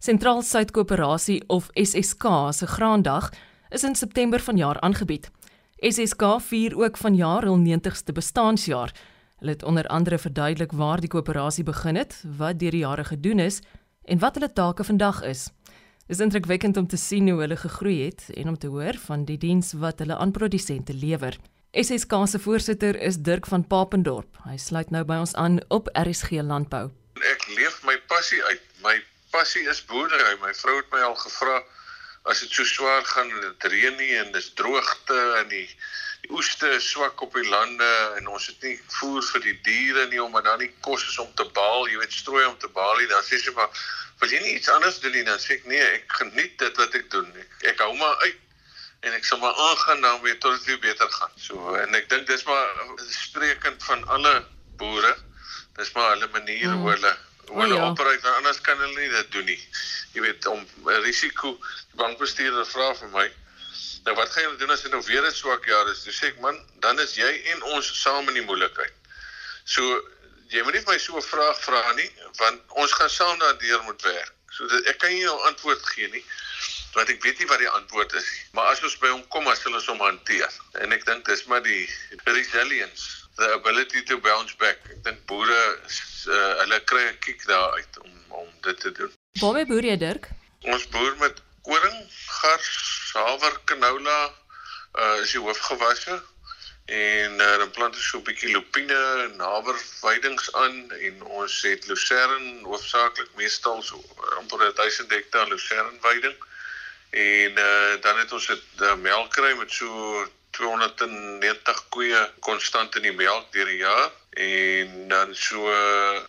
Sentraal Suid Koöperasie of SSK se graandag is in September vanjaar aangebied. SSK vier ook vanjaar hul 90ste bestaanjaar. Hulle het onder andere verduidelik waar die koöperasie begin het, wat deur die jare gedoen is en wat hulle take vandag is. Dit is indrukwekkend om te sien hoe hulle gegroei het en om te hoor van die diens wat hulle aan produsente lewer. SSK se voorsitter is Dirk van Papendorp. Hy sluit nou by ons aan op RSG Landbou. Ek leef my passie uit. My passie is boerdery. My vrou het my al gevra as dit so swaar gaan en dit reën nie en dis droogte en die die oeste is swak op die lande en ons het nie voer vir die diere nie omdat daar nie kos is om te baal, jy weet strooi om te baal nie. Dan sê sy maar, "Wil jy nie iets anders doen nie?" Dan sê ek, "Nee, ek geniet dit wat ek doen. Ek, ek hou maar uit en ek sal maar aangaan dan weer tot dit weer beter gaan." So en ek dink dis maar sprekend van alle boere. Dis maar hulle manier mm. hoe hulle hulle oh, ja. operate, anders kan hulle nie dit doen nie. Jy weet om risiko bankbestuurder vra vir my Nou wat gaan julle doen as dit nou weer 'n swak jaar is? Dis sê ek man, dan is jy en ons saam in die moeilikheid. So jy moet nie my so 'n vraag vra nie, want ons gaan saam daardeur moet werk. So dit, ek kan nie jou antwoord gee nie, want ek weet nie wat die antwoord is nie. Maar as ons by hom kom, as hulle ons om hanteer. En ek dink dis maar die resilience, the ability to bounce back. Ek dink boere uh, hulle kry 'n kick daar uit om om dit te doen. Waarmee boer jy, Dirk? Ons boer met koring, gars, haver, canola uh is die hoofgewasse en uh, dan plant ons so 'n bietjie lupine en haver veidings aan en ons het lucern hoofsaaklik meestal so amper 1000 hektaar lucern veiding en uh dan het ons het uh, melkkry met so 290 koeie konstant in die melk deur die jaar en dan so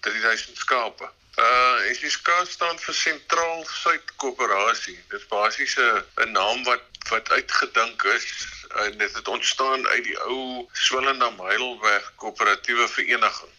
3000 skape Uh SSK staan vir Sentraal Suid Koöperasie. Dit is basies 'n naam wat wat uitgedink is en dit het ontstaan uit die ou Swellendam Heidelberg Koöperatiewe Vereniging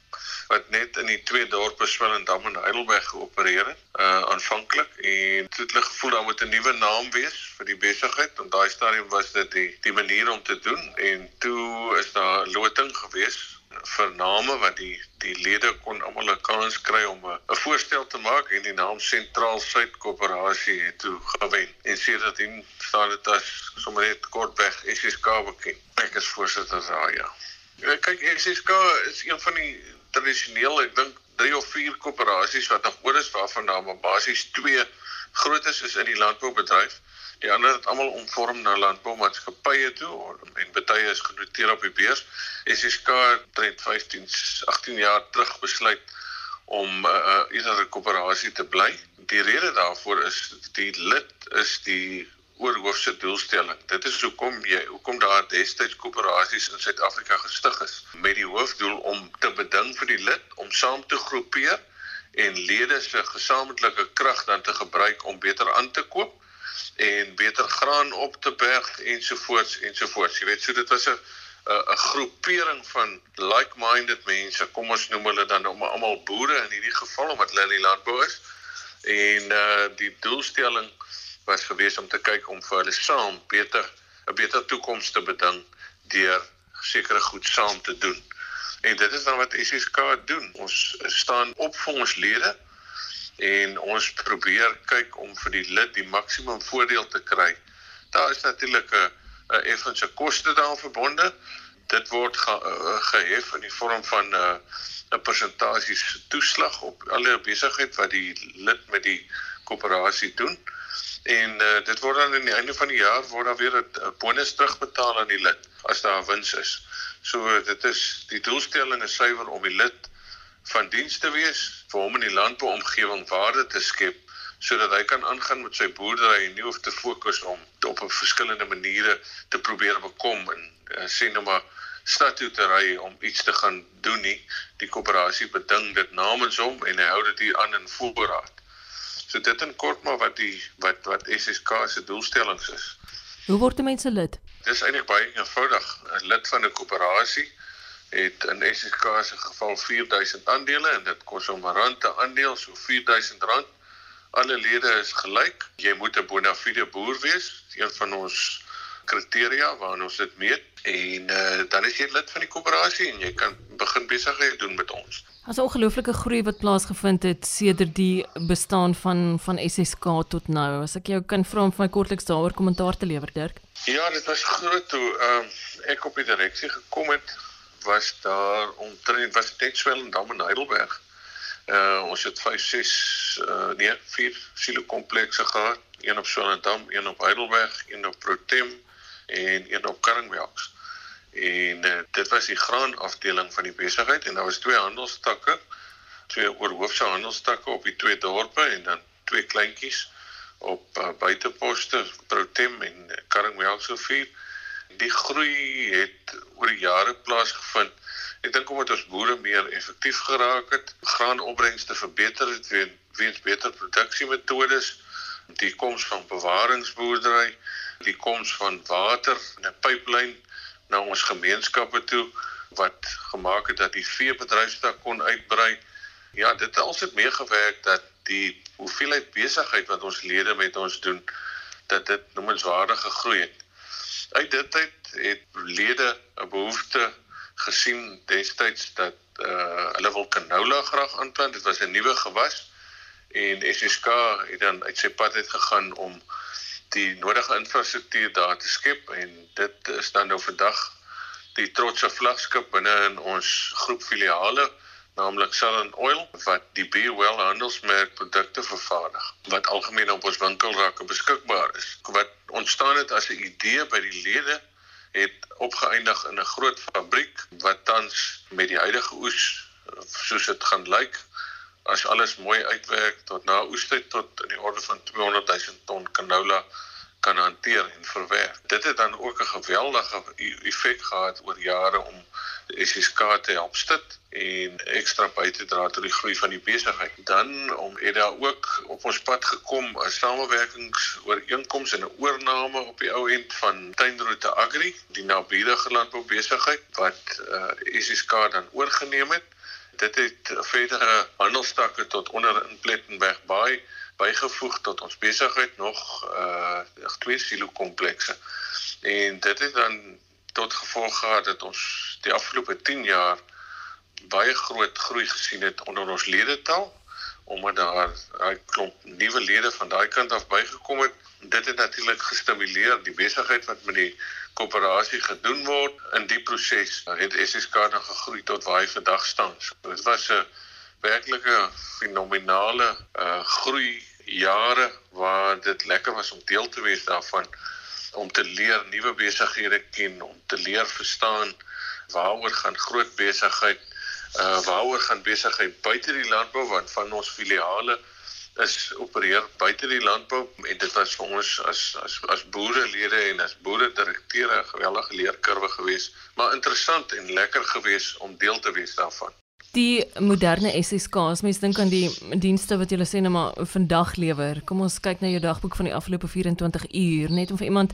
wat net in die twee dorpe Swellendam en Heidelberg geopereer het uh aanvanklik en het hulle gevoel daar moet 'n nuwe naam wees vir die besigheid en daai stadium was dit die die manier om te doen en toe is daar loting geweest vir name wat die die lede kon almal 'n kans kry om 'n voorstel te maak en die naam Sentraal Suid Koöperasie het toe gewen. En sedert dit staan dit as sommer net kortweg SSK bekend. Ek is voorsitter daar ja. ja. Kyk SSK is een van die tradisioneel ek dink 3 of 4 koöperasies wat nog oor is waarvan daar maar basies 2 grootes is in die landboubedryf. Die ander het almal omvorm na landboumaatskappye toe en baie is genoteer op die beurs. SSK het 15 18 jaar terug besluit om 'n uh, uh, eerder koöperasie te bly. Die rede daarvoor is die lid is die oorhoofse doelstelling. Dit is hoekom jy hoekom daar destyds koöperasies in Suid-Afrika gestig is met die hoofdoel om te beding vir die lid om saam te groepeer en lede se gesamentlike krag dan te gebruik om beter aan te koop en beter graan op te berg ensovoorts ensovoorts. Jy weet, so dit was 'n 'n groepering van like-minded mense. Kom ons noem hulle dan nou almal boere in hierdie geval omdat hulle in die landbou is. En uh die doelstelling was gewees om te kyk om vir hulle saam beter 'n beter toekoms te beding deur sekere goed saam te doen. En dit is dan wat SSK doen. Ons staan op vir ons lede en ons probeer kyk om vir die lid die maksimum voordeel te kry. Daar is natuurlik 'n 'n effense koste daaraan verbonde. Dit word ge, uh, gehef in die vorm van 'n uh, 'n persentasie toeslag op alle besigheid wat die lid met die koöperasie doen. En uh, dit word dan aan die einde van die jaar word daar weer 'n bonus terugbetaal aan die lid as daar wins is. So dit is die doelstelling is suiwer om die lid van diens te wees vir hom in die landbouomgewing waarde te skep sodat hy kan aangaan met sy boerdery en nie hoef te fokus om op 'n verskillende maniere te probeer bekom en uh, sê nou maar stad toe te ry om iets te gaan doen nie die koöperasie beding dit namens hom en hy hou dit hier aan in voorraad. So dit in kort maar wat die wat wat SSK se doelstellings is. Hoe word mense lid? Dis eintlik baie eenvoudig. 'n Lid van 'n koöperasie het in SSK se geval 4000 aandele en dit kos hom 'n rand per aandeel, so 4000 rand. Alle lede is gelyk. Jy moet 'n bona fide boer wees, een van ons kriteria waarna ons dit meet en uh, dan is jy lid van die koöperasie en jy kan begin besigheid doen met ons. As 'n ongelooflike groei wat plaasgevind het sedert die bestaan van van SSK tot nou. As ek jou kan vra om vir my kortliks daaroor kommentaar te lewer, Dirk. Ja, dit was groot toe uh, ek op die direksie gekom het, was daar omtrent was net Swellendam en Heidelberg. Uh ons het 5 6 uh nee, 4 silo komplekse gehad, een op Swellendam, een op Heidelberg, een op Protem en een op Karringwelks. En uh, dit was die graanafdeling van die besigheid en daar was twee handelstakke, twee oorhoofse handelstakke op die twee dorpe en dan twee kleintjies op uh, buiteposte Protem en Karringwelksrivier. Die groei het oor die jare plaasgevind. Ek dink omdat ons boere meer effektief geraak het, graanopbrengste verbeter het weens beter produksiemetodes, die koms van bewaringsboerdery, die koms van water in 'n pyplyn na ons gemeenskappe toe wat gemaak het dat die veebedryfstak kon uitbrei. Ja, dit het alsit meegewerk dat die hoeveelheid besigheid wat ons lede met ons doen dat dit noemenswaardig gegroei het. Uit dit uit het lede 'n behoefte gesien destyds dat uh hulle wil canola graag aanplant. Dit was 'n nuwe gewas en SSK het dan uit sy pad uit gegaan om die nodige infrastruktuur daar te skep en dit is dan nou vandag die trotse vlaggenskap binne in ons groep filiale naamlik Southern Oil wat die Be Well handelsmerk produkte vervaardig wat algemeen op ons winkelrakke beskikbaar is. Wat ontstaan het as 'n idee by die lede het opgeëindig in 'n groot fabriek wat tans met die huidige oes soos dit gaan lyk as alles mooi uitwerk tot na oestyd tot in die orde van 200 000 ton canola kan hanteer en verwerk. Dit het dan ook 'n geweldige effek gehad oor jare om SSK te help stit en ekstra by te dra tot die groei van die besigheid. Dan om het daar ook op ons pad gekom 'n samewerkingsooreenkoms en 'n oorname op die ou end van Tuinroete Agri, die naburige landboubesigheid wat uh, eh, SSK dan oorgeneem het. Dit het verdere handelstakke tot onder in Plettenberg Bay bygevoeg tot ons besigheid nog uh twee silo komplekse. En dit het dan tot gevolg gehad dat ons die afgelope 10 jaar baie groot groei gesien het onder ons ledetal omdat daar 'n klomp nuwe lede van daai kant af bygekom het. Dit het natuurlik gestimuleer die besigheid wat met die koöperasie gedoen word. In die proses het SSK dan gegroei tot waar hy vandag staan. So, dit was 'n werklike fenominale uh groei jare waar dit lekker was om deel te wees daarvan om te leer nuwe besighede ken, om te leer verstaan waaroor gaan groot besigheid, uh waaroor gaan besigheid buite die landbou want van ons filiale is opereer buite die landbou en dit was vir ons as as as boerelede en as boere direkteure 'n geweldige leerkurwe geweest, maar interessant en lekker geweest om deel te wees daarvan. Die moderne SSK's, mens dink aan die dienste wat julle sê net maar vandag lewer. Kom ons kyk na jou dagboek van die afgelope 24 uur, net om vir iemand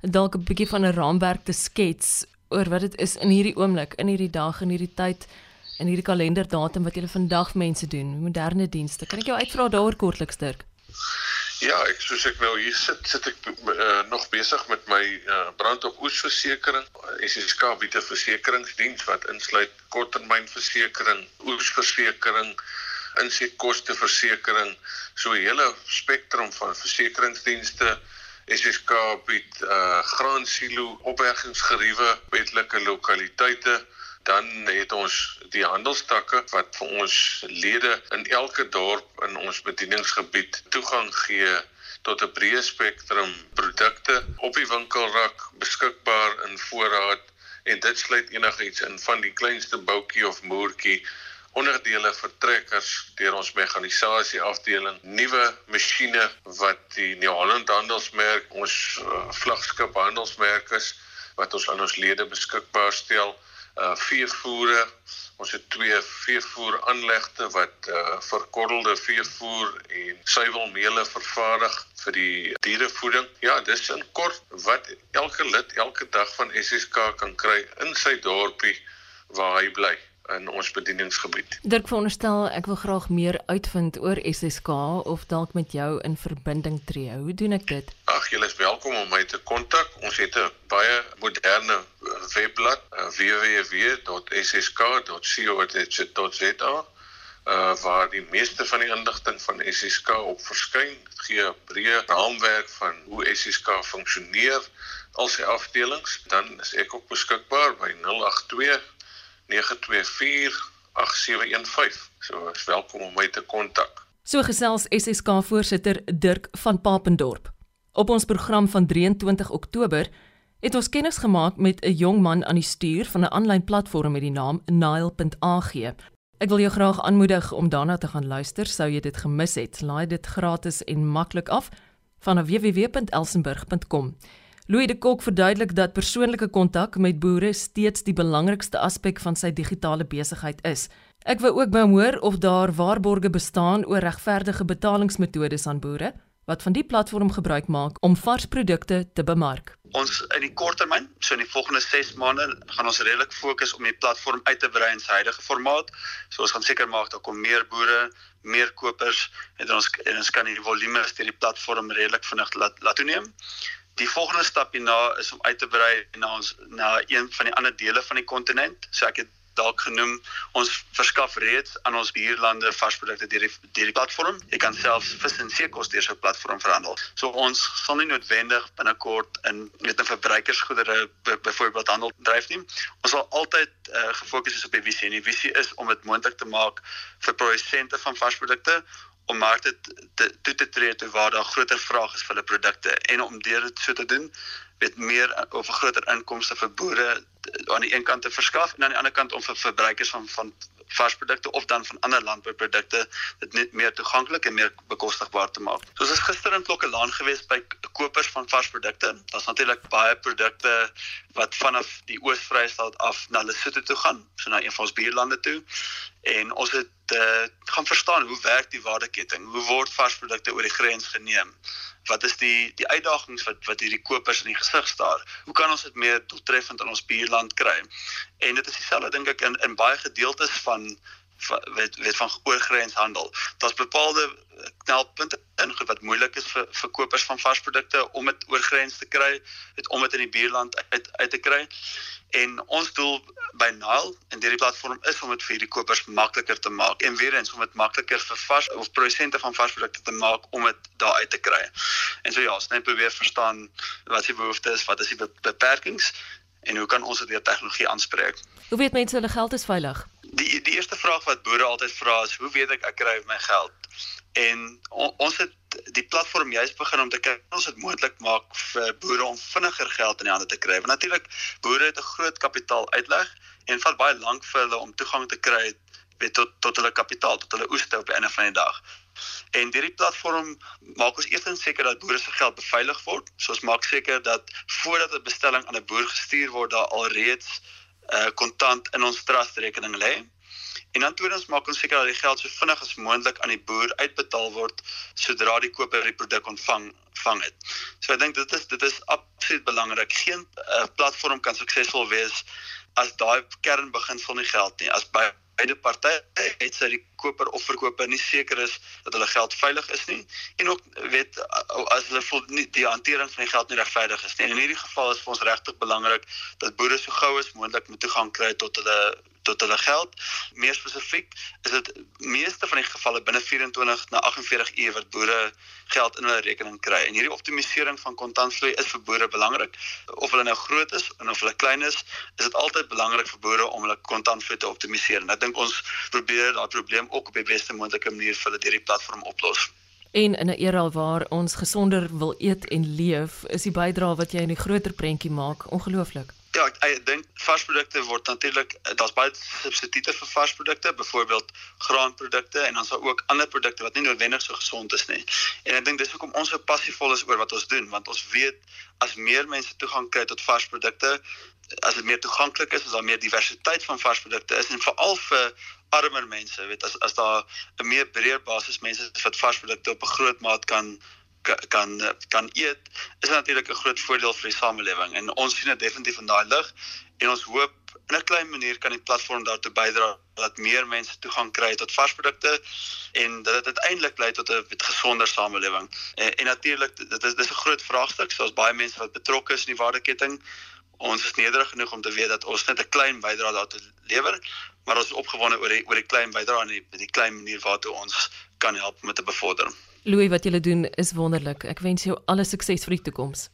dalk 'n bietjie van 'n raamwerk te skets oor wat dit is in hierdie oomblik, in hierdie dag en hierdie tyd en hierdie kalenderdatum wat julle vandag mense doen, moderne dienste. Kan ek jou uitvra daaroor kortliks, Dirk? Ja, ek soos ek nou hier sit, sit ek uh, nog besig met my uh, brand op oesversekering. SSK bied 'n versekeringsdiens wat insluit korttermynversekering, oesversekering, insetkosteversekering, so 'n hele spektrum van versekeringsdienste. SSK bied uh, graansilo opbergingsgeriewe, wetlike lokaliteite dan het ons die handelstakke wat vir ons lede in elke dorp in ons bedieningsgebied toegang gee tot 'n breë spektrum produkte. Op die winkelrak beskikbaar in voorraad en dit sluit enigiets in van die kleinste boutjie of moertjie onderdele vir trekkers deur ons mekanisasie afdeling nuwe masjiene wat die New-Holland handelsmerk ons uh, vlaggenskap handelsmerk is wat ons aan ons lede beskikbaar stel uh veevoere. Ons het twee veevoer aanlegte wat uh verkorrelde veevoer en suiwelmeele vervaardig vir die dierevoeding. Ja, dis in kort wat elke lid elke dag van SSK kan kry in sy dorpie waar hy bly. In ons bedieningsgebied. Dirk veronderstel ek wil graag meer uitvind oor SSK of dalk met jou in verbinding tree. Hoe doen ek dit? Ag, jy is welkom om my te kontak. Ons het 'n baie moderne webblad, uh, www.ssk.co.za uh waar die meeste van die inligting van SSK op verskyn. Dit gee 'n breë raamwerk van hoe SSK funksioneer al sy afdelings. Dan is ek ook beskikbaar by 082 924 8715. So is welkom om my te kontak. So gesels SSK voorsitter Dirk van Papendorp. Op ons program van 23 Oktober het ons kennis gemaak met 'n jong man aan die stuur van 'n aanlyn platform met die naam Nile.ag. Ek wil jou graag aanmoedig om daarna te gaan luister sou jy dit gemis het. Laai dit gratis en maklik af van www.elsenburg.com. Louis de Kok verduidelik dat persoonlike kontak met boere steeds die belangrikste aspek van sy digitale besigheid is. Ek wou ook by hom hoor of daar waarborge bestaan oor regverdige betalingsmetodes aan boere wat van die platform gebruik maak om vars produkte te bemark. Ons in die korttermyn, so in die volgende 6 maande, gaan ons redelik fokus om die platform uit te brei in sy huidige formaat. So ons gaan seker maak dat kom meer boere, meer kopers en ons en ons kan die volume deur die platform redelik vinnig laat laat toeneem. Die volgende stap hierna is om uit te brei na ons na een van die ander dele van die kontinent. So ek het dalk genoem ons verskaf reeds aan ons buurlande varsprodukte deur die deur die platform. Jy kan selfs vis en seekos deur so 'n platform verhandel. So ons sal nie noodwendig binnekort in weet 'n verbruikersgoedere byvoorbeeld handel dryf nie. Ons sal altyd uh, gefokus is op die visie. En die visie is om dit moontlik te maak vir produsente van varsprodukte om markte te toe te tree toe waar daar groter vraag is vir hulle produkte en om deur dit so te doen weet meer of groter inkomste vir boere aan die een kant te verskaf en aan die ander kant om vir verbruikers van van varsprodukte of dan van ander landbouprodukte dit net meer toeganklik en meer bekostigbaar te maak. So ons is gister in Klokkelaan gewees by kopers van varsprodukte. Daar's natuurlik baie produkte wat vanaf die Oos-Vrystaat af na Lesotho toe gaan, so na een van ons buurlande toe. En ons het uh, gaan verstaan hoe werk die waardeketting? Hoe word varsprodukte oor die grens geneem? Wat is die die uitdagings wat wat hierdie kopers in die gesig staar? Hoe kan ons dit meer doeltreffend in ons buurland kry? En dit is dieselfde dink ek in in baie gedeeltes van weet weet van oorgrenshandel. Daar's bepaalde knelpunte in wat moeilik is vir verkopers van varsprodukte om dit oor grens te kry, dit om dit in die buurland uit uit te kry. En ons doel by Nile en hierdie platform is om dit vir die kopers makliker te maak en weer eens om dit makliker vir vars of produsente van varsprodukte te maak om dit daar uit te kry. En so ja, ons net probeer verstaan wat die behoeftes is, wat is die beperkings en hoe kan ons dit deur tegnologie aanspreek? Hoe weet mense hulle geld is veilig? Die die eerste vraag wat boere altyd vra is, hoe weet ek ek kry my geld? En on, ons het die platform juist begin om te kyk ons dit moontlik maak vir boere om vinniger geld in die hande te kry. Want natuurlik boere het 'n groot kapitaal uitleg en vat baie lank vir hulle om toegang te kry weet tot tot hulle kapitaal, tot hulle oeste op einde van die dag. En hierdie platform maak ons eers seker dat boere se geld beveilig word. So ons maak seker dat voordat 'n bestelling aan 'n boer gestuur word, daar alreeds 'n uh, kontant in ons trust rekening lê. En dan tweedens maak ons seker dat die geld so vinnig as moontlik aan die boer uitbetaal word sodra die koper die produk ontvang vang het. So ek dink dit is dit is absoluut belangrik. Geen uh, platform kan suksesvol wees as daai kernbeginsel nie geld nie. As by beide partye het sy die koper of verkoper nie seker is dat hulle geld veilig is nie en ook weet as hulle voel nie die hantering van die geld nie regverdig is nie. En in hierdie geval is vir ons regtig belangrik dat boere so gou as moontlik moet toegang kry tot hulle tot hulle geld. Meer spesifiek is dit meeste van die gevalle binne 24 na 48 ure wat boere geld in hulle rekening kry. En hierdie optimalisering van kontantvloei is vir boere belangrik. Of hulle nou groot is of of hulle klein is, is dit altyd belangrik vir boere om hulle kontantvloei te optimaliseer. En ek dink ons probeer daai probleem ook op die beste moontlike manier vir hulle deur die platform oplos. En in 'n era waar ons gesonder wil eet en leef, is die bydrae wat jy in die groter prentjie maak ongelooflik. Ja, ek, ek dink varsprodukte word natuurlik daar's baie substituie vir varsprodukte, byvoorbeeld graanprodukte en dan is daar ook ander produkte wat nie noodwendig so gesond is nie. En ek dink dis hoekom ons so passievol is oor wat ons doen, want ons weet as meer mense toegang kry tot varsprodukte, as dit meer toeganklik is, as daar meer diversiteit van varsprodukte is en veral vir armer mense, weet as as daar 'n meer breër basis mense wat varsprodukte op 'n groot maat kan kan kan eet is natuurlik 'n groot voordeel vir die samelewing en ons sien dit definitief in daai lig en ons hoop in 'n klein manier kan die platform daartoe bydra dat meer mense toegang kry tot varsprodukte en dat dit uiteindelik lei tot 'n gesonder samelewing. En, en natuurlik dit is dis 'n groot vraagstuk, so as baie mense wat betrokke is in die waardeketting. Ons is nederig genoeg om te weet dat ons net 'n klein bydrae daartoe lewer, maar ons is opgewonde oor die oor die klein bydrae en die, die klein manier waartoe ons kan help met te bevorder. Louis, wat julle doen is wonderlik. Ek wens jou alle sukses vir die toekoms.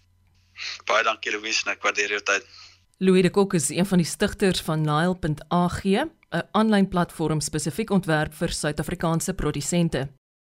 Baie dankie Louis, ek waardeer jou tyd. Louis de Kok is een van die stigters van Nile.ag, 'n aanlyn platform spesifiek ontwerp vir Suid-Afrikaanse produsente.